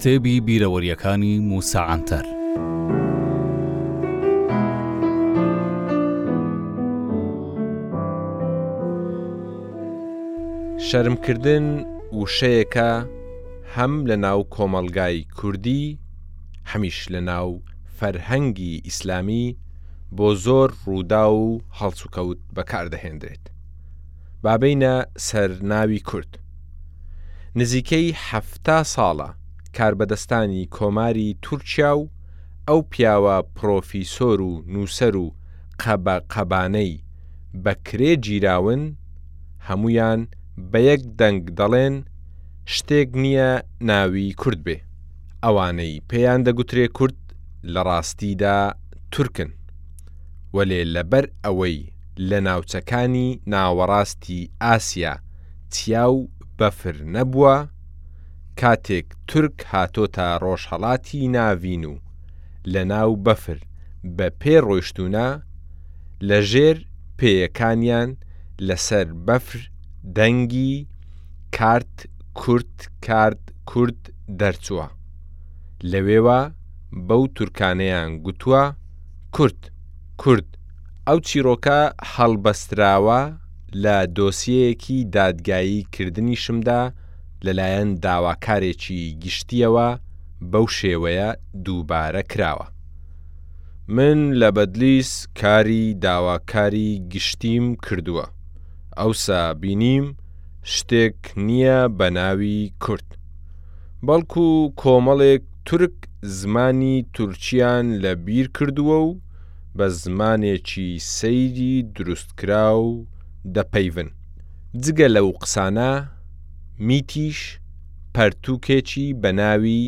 کتێبی بیرەوەریەکانی موسا عەنتەر شەرمکردن وشەیەکە هەم لە ناو کۆمەلگای کوردی هەمیش لە ناو فەرهەنگی ئیسلامی بۆ زۆر ڕوودا و هەڵسوکەوت بەکاردەهێنرێت. بابەینە سەر ناوی کورد. نزیکەی حەفتا ساڵە کاربەدەستانی کۆماری تورکیا و ئەو پیاوە پرۆفیسۆر و نووسەر و قەبە قەبانەی بە کرێ گیراون، هەموویان بە یەک دەنگ دەڵێن شتێک نییە ناوی کورد بێ. ئەوانەی پێیان دەگوترێ کورد لە ڕاستیدا تورکن، وەلێ لەبەر ئەوەی، لە ناوچەکانی ناوەڕاستی ئاسیا چیا و بەفر نەبووە، کاتێک تورک هاتۆتە ڕۆژهەڵاتی ناڤین و لە ناو بەفر بە پێ ڕۆیشتوونە، لە ژێر پێیەکانیان لە سەر بەفر دەنگی، کارت کورد کارد کورد، دەرچووە. لەوێوە بەو تورکانەیان گوتووە کورد کورد ئەو چیرۆکە هەڵبەستراوە لە دۆسیەیەکی دادگایی کردنیشمدا لەلایەن داواکارێکی گشتیەوە بەو شێوەیە دووبارە کراوە. من لە بەدلیس کاری داواکاری گشتیم کردووە، ئەوسا بینیم شتێک نییە بە ناوی کورد. بەڵکو کۆمەڵێک تورک زمانی تورکییان لە بیر کردووە و، بە زمانێکی سەیری دروستکراو دەپەیڤن. جگە لەو قسانە، میتیش پەرتووکێکی بە ناوی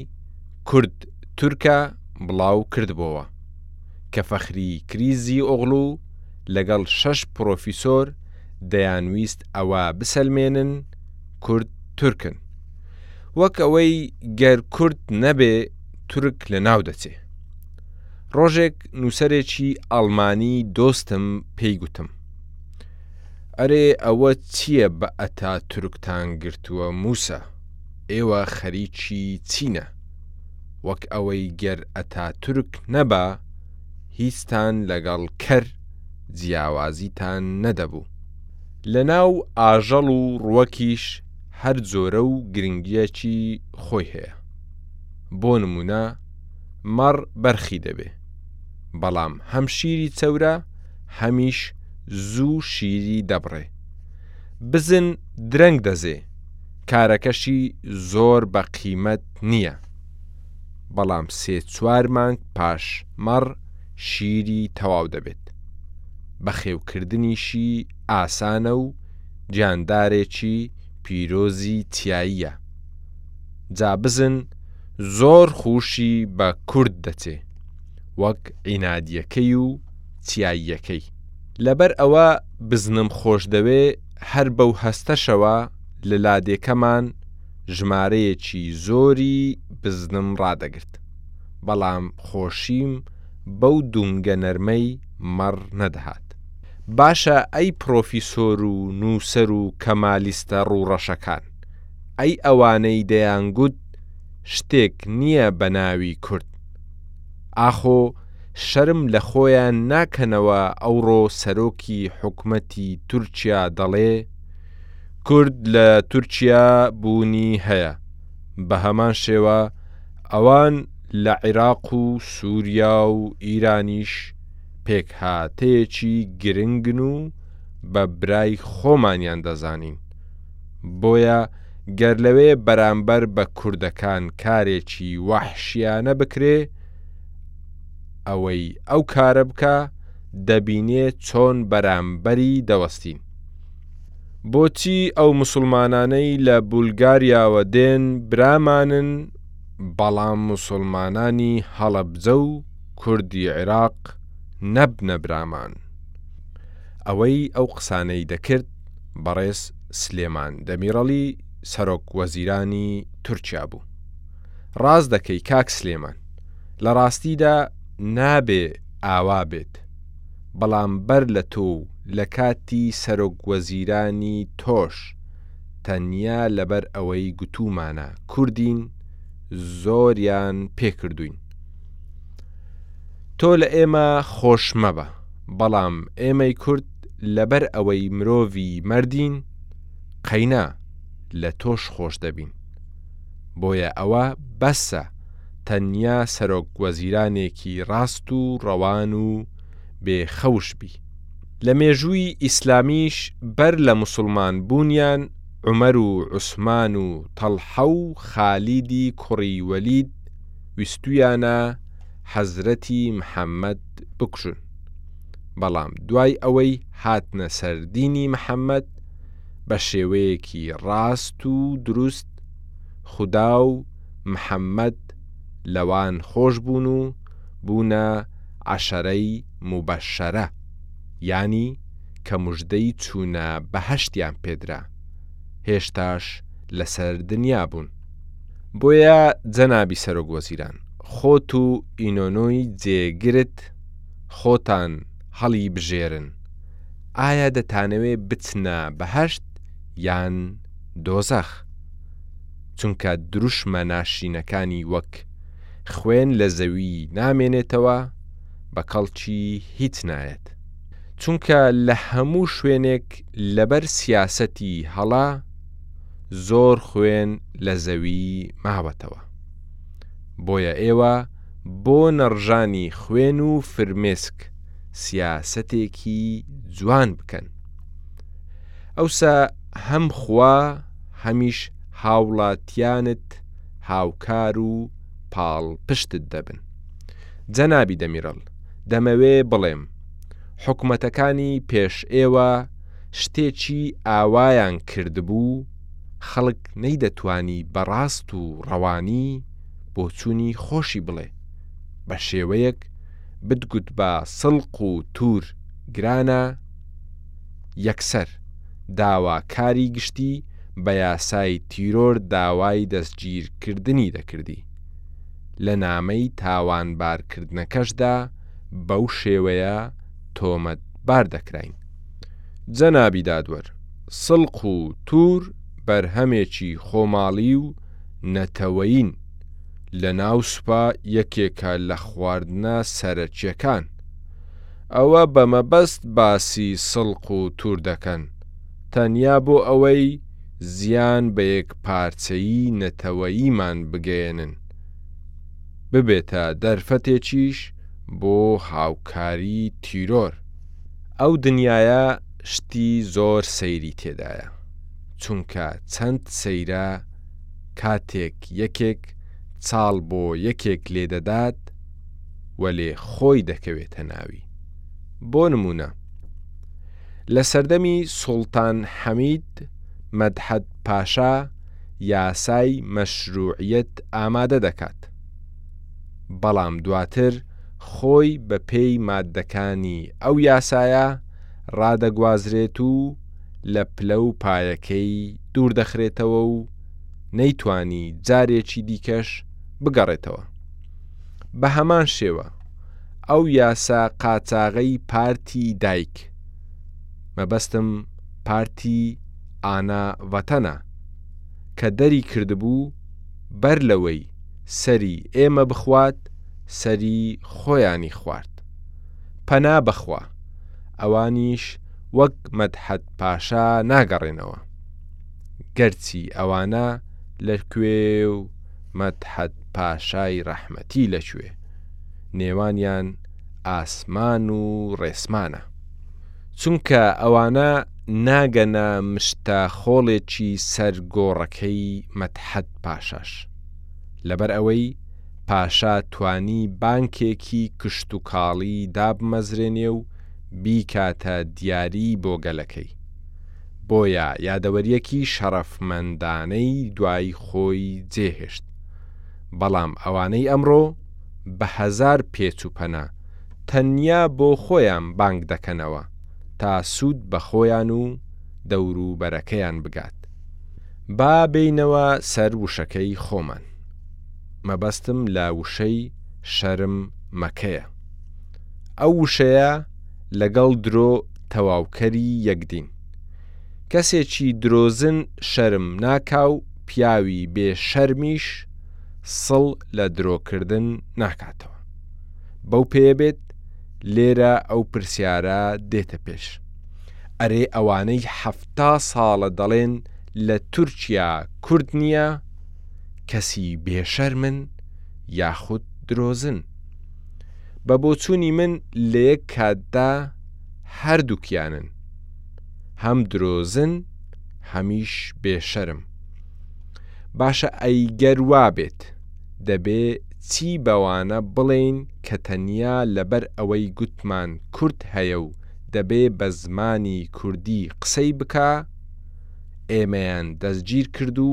کورد تورکە بڵاو کردبۆوە، کە فەخری کریزی ئۆغڵو لەگەڵ شەش پرۆفیسۆر دەیانویست ئەوە بسەلمێنن کورد تورکن. وەک ئەوەی گەر کورد نەبێ تورک لە ناو دەچێ. ڕۆژێک نووسەرێکی ئەڵمانی دۆستم پێی گوتم ئەرێ ئەوە چییە بە ئەتا تورکتان گرتووە موسا ئێوە خەریکی چینە وەک ئەوەی گەر ئەتا تورک نەبا هیچتان لەگەڵ کەر جیاوازیتان نەدەبوو لە ناو ئاژەڵ و ڕوەکیش هەر جۆرە و گرنگیەکی خۆی هەیە بۆ نمونە مەڕ بەرخی دەبێ بەڵام هەم شیری چەورە هەمیش زوو شیری دەبڕێ بزن درەنگ دەزێ کارەکەشی زۆر بە قیمەت نییە بەڵام سێ چوار مانگ پاش مەڕ شیری تەواو دەبێت بەخێوکردنیشی ئاسانە و جاندارێکی پیرۆزی تاییە جا بزن زۆر خوشی بە کورد دەچێ وەک عینادیەکەی و چیاییەکەی. لەبەر ئەوە بزنم خۆشدەوێ هەر بەو هەستەشەوە لە لادێکەمان ژمارەیەکی زۆری بزنم ڕادەگرت بەڵام خۆشیم بەو دونگە نەرمەی مەڕ نەدەهات. باشە ئەی پرۆفیسۆر و نووسەر و کەمالیستە ڕووڕەشەکان؟ ئەی ئەوانەی دەیانگوت شتێک نیە بەناوی کورد ئاخۆ شەرم لەخۆیان ناکەنەوە ئەوڕۆ سەرۆکی حکومەتی تورکیا دەڵێ کورد لە تورکیا بوونی هەیە بەهەمان شێوە ئەوان لە عیراق و سوریا و ئیرانیش پێکهاتەیەکی گرنگن و بە برای خۆمانیان دەزانین بۆیە گەر لەوێ بەرامبەر بە کوردەکان کارێکی وەحشیانە بکرێ ئەوەی ئەو کارە بکا دەبینێ چۆن بەرامبەری دەوەستین بۆچی ئەو مسلمانانەی لە بولگاریاوە دێن برامانن بەڵام مسلمانانی هەڵەبجە و کوردی عیراق نەبنە برامان ئەوەی ئەو قسانەی دەکرد بەڕێز سلێمان دەمیڕەڵی سەرۆک وەزیرانی تورکیا بوو ڕاست دەکەی کاک سلێمان لە ڕاستیدا نابێ ئاوا بێت بەڵام بەر لە تۆ و لە کاتی سەرۆک وەزیرانی تۆش تەنیا لەبەر ئەوەی گوتومانە کوردین زۆریان پێکردوین تۆ لە ئێمە خۆش مەبە بەڵام ئێمەی کورد لەبەر ئەوەی مرۆڤی مەردین قەینا لە تۆش خۆش دەبین بۆیە ئەوە بەسە تەنیا سەرۆک وەزیرانێکی ڕاست و ڕەوان و بێ خەوش بی لە مێژووی ئیسلامیش بەر لە موسڵمان بوونیان عومەر و عوسمان و تەڵحە و خالیدی کوڕی وەلید ویستویانە حەزرەتی محمد بکوژن. بەڵام دوای ئەوەی هاتنە سەر دینی محەمەد بە شێوەیەکی ڕاست و دروست خودا و محەمەد لەوان خۆش بوون و بوونە عەشەرەی موبەشەرە یانی کە مژدەی چوونە بەهەشتیان پێدرا هێشتاش لەسەر دنیا بوون. بۆیە جەنابی سەرۆک وەزیران خۆت و ئینۆنۆی جێگرت، خۆتان هەڵی بژێرن ئایا دەتانەوێ بچنە بەهەشت یان دۆزەخ چونکە دروشمە ناشرینەکانی وەک خوێن لە زەوی نامێنێتەوە بە کەڵکی هیچ نایەت چونکە لە هەموو شوێنێک لەبەر سیاسەتی هەڵە زۆر خوێن لە زەوی ماوەتەوە بۆیە ئێوە بۆ نەڕژانی خوێن و فرمێسک سیاسەتێکی جوان بکەن. ئەوسا هەم خوا هەمیش هاوڵاتیانت هاوکار و پاڵپشتت دەبن. جەنابی دەمیرەڵ، دەمەوێ بڵێم، حکومەتەکانی پێش ئێوە شتێکی ئاوایان کردبوو، خەڵک نەیدەتوانی بە ڕاست و ڕەوانی، بۆچوونی خۆشی بڵێ بە شێوەیەک بتگوت با سڵق و توور گرانە یەکسەر داواکاری گشتی بە یاسای تیرۆر داوای دەستگیرکردنی دەکردی لە نامەی تاوانبارکردنەکەشدا بەو شێوەیە تۆمەتبار دەکراین. جەنابی دادوەر سڵق و توور بەرهەمێکی خۆماڵی و نەتەوەیین، لە ناو سوپا یەکێکە لە خواردنە سەرەکیەکان، ئەوە بە مەبەست باسی سڵق و توور دەکەن، تەنیا بۆ ئەوەی زیان بە یەکپارچەیی نەتەوەییمان بگەیەنن، ببێتە دەرفەتێکیش بۆ هاوکاری تیرۆر. ئەو دنیایە شتی زۆر سەیری تێدایە. چونکە چەند سەیرە کاتێک یەکێک چاڵ بۆ یەکێک لێدەدات وەلێ خۆی دەکەوێتە ناوی بۆ نمونە لە سەردەمی سوڵتان حەمید مەدحەت پاشا یاسای مەشروعیەت ئامادە دەکات بەڵام دواتر خۆی بە پێی مادەکانی ئەو یاسایە ڕادەگوازرێت و لە پلە و پایەکەی دوور دەخرێتەوە و نەیتوانی جارێکی دیکەش بگەڕێتەوە بە هەمان شێوە ئەو یاسا قاچاغەی پارتی دایک مەبەستم پارتی ئانا ڤەتەنە کە دەری کردبوو بەر لەوەی سەری ئێمە بخوات سەری خۆیانی خوارد پەنا بەخوا ئەوانیش وەک مەدحەت پاشا ناگەڕێنەوە گەرچی ئەوانە لە کوێ و مەدحەت پاشای ڕەحمەتی لە کوێ نێوانیان ئاسمان و ڕێسمانە چونکە ئەوانە ناگەنە مشتە خۆڵێکی سەر گۆڕەکەی مەدحەت پاشاش لەبەر ئەوەی پاشا توانی بانکێکی کشتتوکاڵی دابمەزرێنێ و بیکاتە دیاری بۆ گەلەکەی. بۆیە یادەوەریەکی شەڕەفمەندانەی دوای خۆی جێهێشت. بەڵام ئەوانەی ئەمڕۆ بە هەزار پێچ و پەنا تەنیا بۆ خۆیان بانگ دەکەنەوە تا سوود بە خۆیان و دەوروبەرەکەیان بگات. با بێینەوە سەر وشەکەی خۆمان. مەبەستم لە وشەی شەرم مەکەیە. ئەو وشەیە لەگەڵ درۆ تەواوکەری یەکدین. کەسێکی درۆزن شەرم ناکا و پیاوی بێ شەرمیش سڵ لە درۆکردن ناکاتەوە. بەو پێیە بێت لێرە ئەو پرسیارە دێتە پێش. ئەرێ ئەوانەی حەفتا ساڵە دەڵێن لە تورکیا کورد نییە، کەسی بێشەرمن یاخود درۆزن؟ بە بۆچوونی من لە یەک کاتدا هەردووکیانن هەم درۆزن هەمیش بێشەرم باشە ئەی گەر وابێت دەبێ چی بەوانە بڵێین کە تەنیا لەبەر ئەوەی گوتمان کورد هەیە و دەبێ بە زمانی کوردی قسەی بکا ئێمەیان دەستگیر کرد و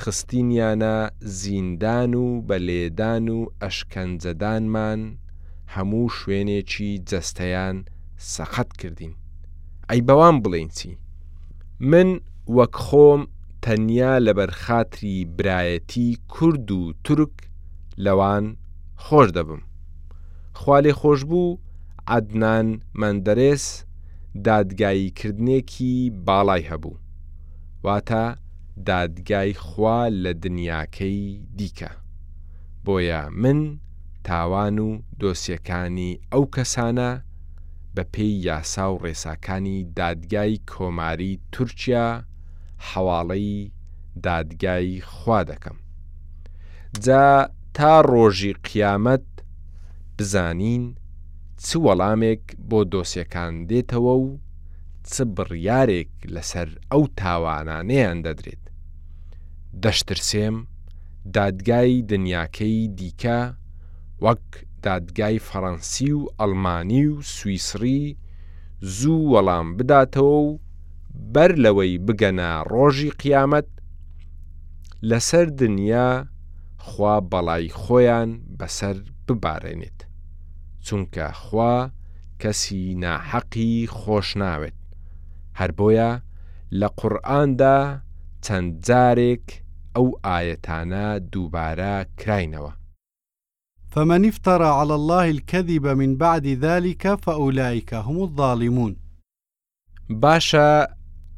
خستینیانە زیندان و بە لێدان و ئەشکەنجەدانمان هەموو شوێنێکی جەستەیان سەقەت کردین. ئەی بەوان بڵێین چی؟ من وەک خۆم تەنیا لەبەر خاتری برایەتی کورد و تورک لەوان خۆش دەبم. خوالێخۆشبوو عەدنان مەندەرێس دادگاییکردنێکی باڵای هەبوو. واتە دادگای خوا لە دنیاکەی دیکە، بۆیە من تاوان و دۆسیەکانی ئەو کەسانە بە پێی یاسا و ڕێساکانی دادگای کۆماری تورکیا حەواڵەی دادگای خوا دەکەم جا تا ڕۆژی قیامەت بزانین چ وەڵامێک بۆ دۆسیەکان دێتەوە و چ بڕیارێک لەسەر ئەو تاوانانەیان دەدرێت. دەشترسێم دادگای دنیاکەی دیکە وەک دادگای فەرەنسی و ئەڵمانی و سویسڕی زوو وەڵام بداتەوە و بەر لەوەی بگەنە ڕۆژی قیامەت لەسەر دنیا خوا بەڵای خۆیان بەسەر ببارێنێت چونکە خوا کەسی ناحەقی خۆش ناوێت هەر بۆیە لە قورئاندا چەند جارێک ئەو ئایەتانە دووبارە کراینەوە. فمن افتری علی اللە الکذب من بعد ذلک فاولئک هم الظالمون. باشە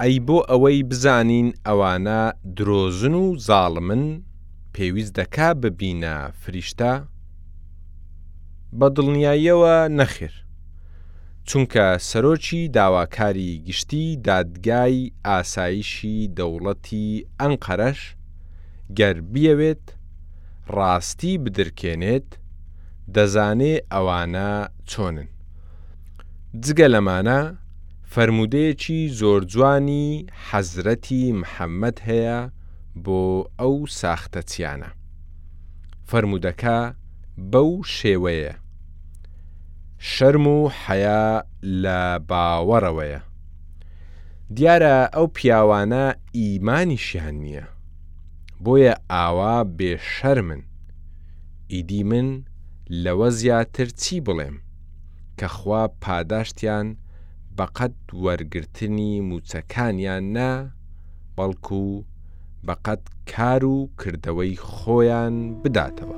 ئەی بۆ ئەوەی بزانین ئەوانە درۆزن و زاڵمن پێویست دەکا ببینە فریشتە؟ بەدڵنیاییەوە نەخێر چونکە سەرۆکی داواکاری گشتی دادگای ئاسایشی دەوڵەتی ئەنقەرەش گەر بیەوێت ڕاستی بدرکێنێت دەزانێ ئەوانە چۆنن. جگە لەمانە فەرموودەیەکی زۆر جوانی حەزرەتی محەمەد هەیە بۆ ئەو ساختەچیانە فەرموودەکە بەو شێوەیە شەرم و حەیا لە باوەڕەوەیە دیارە ئەو پیاوانە ئیمانیشیان نییە بۆیە ئاوا بێ شەرمن ئیدی من لەوە زیاتر چی بڵێم کە خوا پاداشتیان بە قەد وەرگرتنی مووچەکانیان نا بەڵکو بە قەد کار و کردەوەی خۆیان بداتەوە.